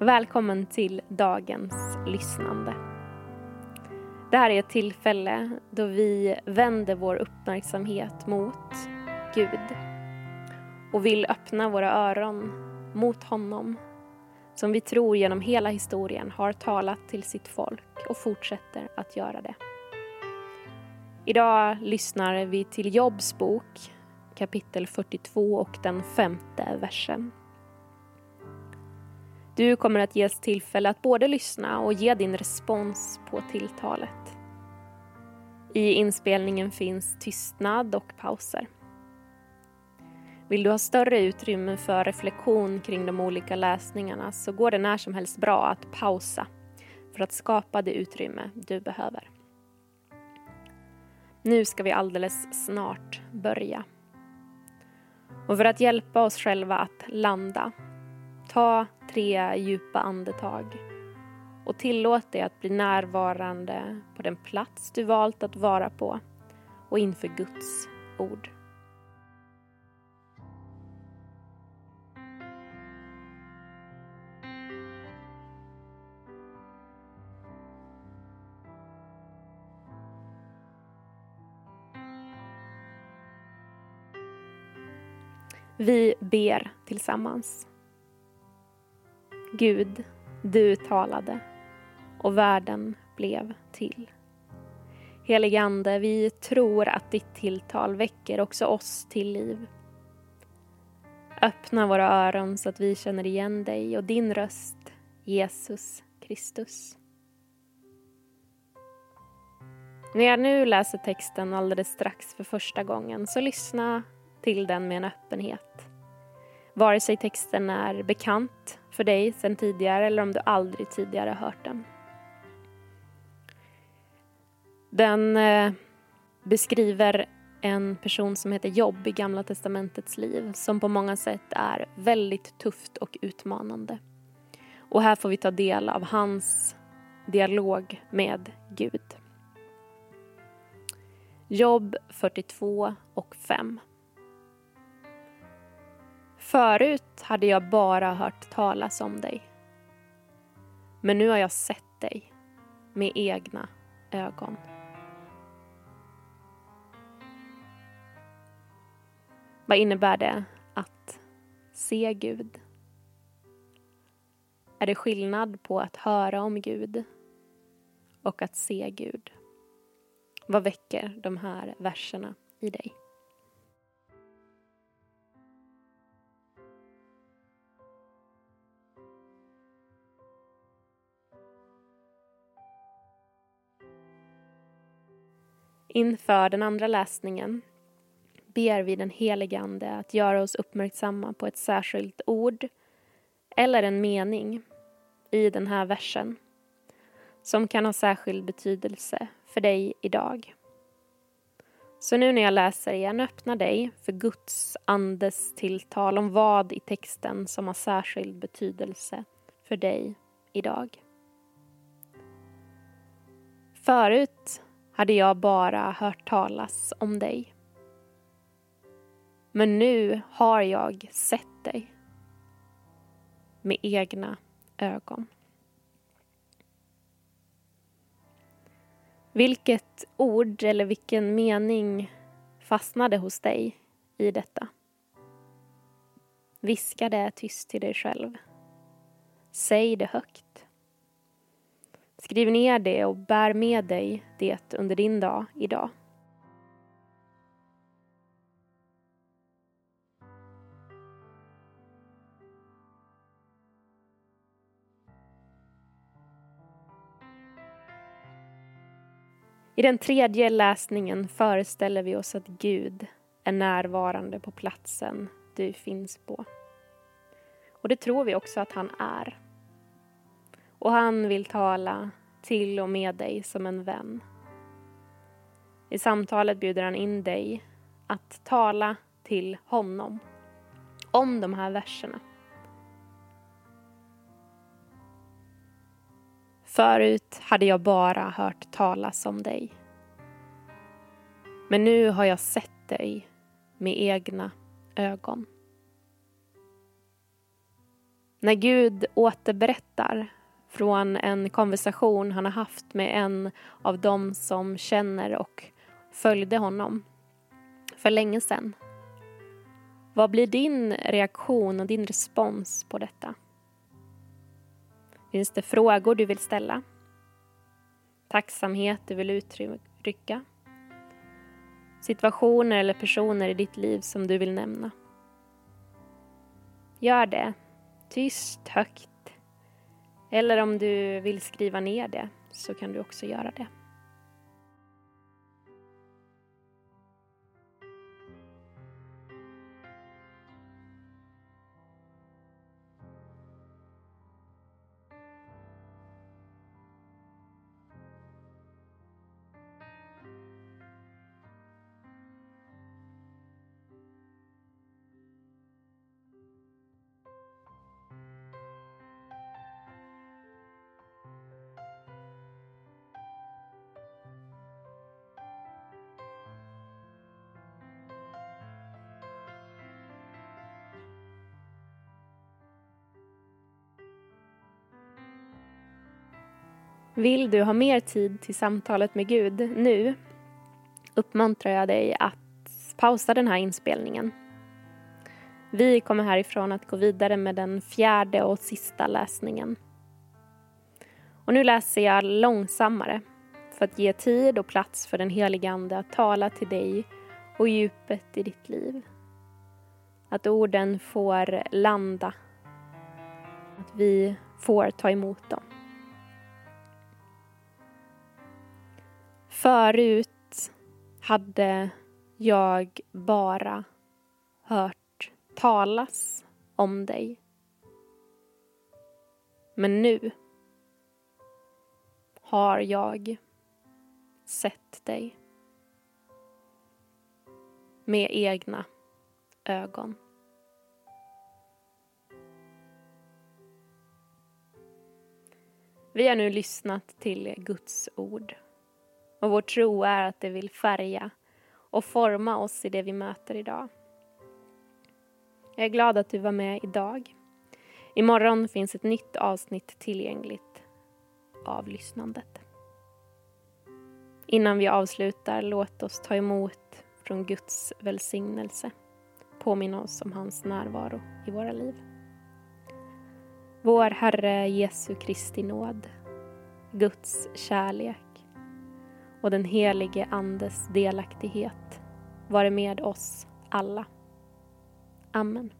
Välkommen till dagens lyssnande. Det här är ett tillfälle då vi vänder vår uppmärksamhet mot Gud och vill öppna våra öron mot honom som vi tror genom hela historien har talat till sitt folk och fortsätter att göra det. Idag lyssnar vi till Jobs bok kapitel 42 och den femte versen. Du kommer att ges tillfälle att både lyssna och ge din respons på tilltalet. I inspelningen finns tystnad och pauser. Vill du ha större utrymme för reflektion kring de olika läsningarna så går det när som helst bra att pausa för att skapa det utrymme du behöver. Nu ska vi alldeles snart börja. Och för att hjälpa oss själva att landa, ta tre djupa andetag och tillåt dig att bli närvarande på den plats du valt att vara på och inför Guds ord. Vi ber tillsammans. Gud, du talade och världen blev till. Helige Ande, vi tror att ditt tilltal väcker också oss till liv. Öppna våra öron så att vi känner igen dig och din röst, Jesus Kristus. När jag nu läser texten alldeles strax för första gången så lyssna till den med en öppenhet. Vare sig texten är bekant för dig sedan tidigare eller om du aldrig tidigare hört den. Den eh, beskriver en person som heter Jobb i Gamla Testamentets liv som på många sätt är väldigt tufft och utmanande. Och här får vi ta del av hans dialog med Gud. Jobb 42 och 5. Förut hade jag bara hört talas om dig. Men nu har jag sett dig med egna ögon. Vad innebär det att se Gud? Är det skillnad på att höra om Gud och att se Gud? Vad väcker de här verserna i dig? Inför den andra läsningen ber vi den helige Ande att göra oss uppmärksamma på ett särskilt ord eller en mening i den här versen som kan ha särskild betydelse för dig idag. Så nu när jag läser igen, öppna dig för Guds andes tilltal om vad i texten som har särskild betydelse för dig idag. Förut hade jag bara hört talas om dig. Men nu har jag sett dig med egna ögon. Vilket ord eller vilken mening fastnade hos dig i detta? Viska det tyst till dig själv. Säg det högt. Skriv ner det och bär med dig det under din dag idag. I den tredje läsningen föreställer vi oss att Gud är närvarande på platsen du finns på. Och det tror vi också att han är. Och han vill tala till och med dig som en vän. I samtalet bjuder han in dig att tala till honom om de här verserna. Förut hade jag bara hört talas om dig. Men nu har jag sett dig med egna ögon. När Gud återberättar från en konversation han har haft med en av dem som känner och följde honom för länge sedan. Vad blir din reaktion och din respons på detta? Finns det frågor du vill ställa? Tacksamhet du vill uttrycka? Situationer eller personer i ditt liv som du vill nämna? Gör det. Tyst, högt. Eller om du vill skriva ner det så kan du också göra det. Vill du ha mer tid till samtalet med Gud nu uppmuntrar jag dig att pausa den här inspelningen. Vi kommer härifrån att gå vidare med den fjärde och sista läsningen. Och nu läser jag långsammare för att ge tid och plats för den helige Ande att tala till dig och djupet i ditt liv. Att orden får landa. Att vi får ta emot dem. Förut hade jag bara hört talas om dig. Men nu har jag sett dig med egna ögon. Vi har nu lyssnat till Guds ord. Och vår tro är att det vill färga och forma oss i det vi möter idag. Jag är glad att du var med idag. Imorgon finns ett nytt avsnitt tillgängligt av lyssnandet. Innan vi avslutar, låt oss ta emot från Guds välsignelse. Påminna oss om hans närvaro i våra liv. Vår Herre Jesu Kristi nåd, Guds kärlek och den helige Andes delaktighet vare med oss alla. Amen.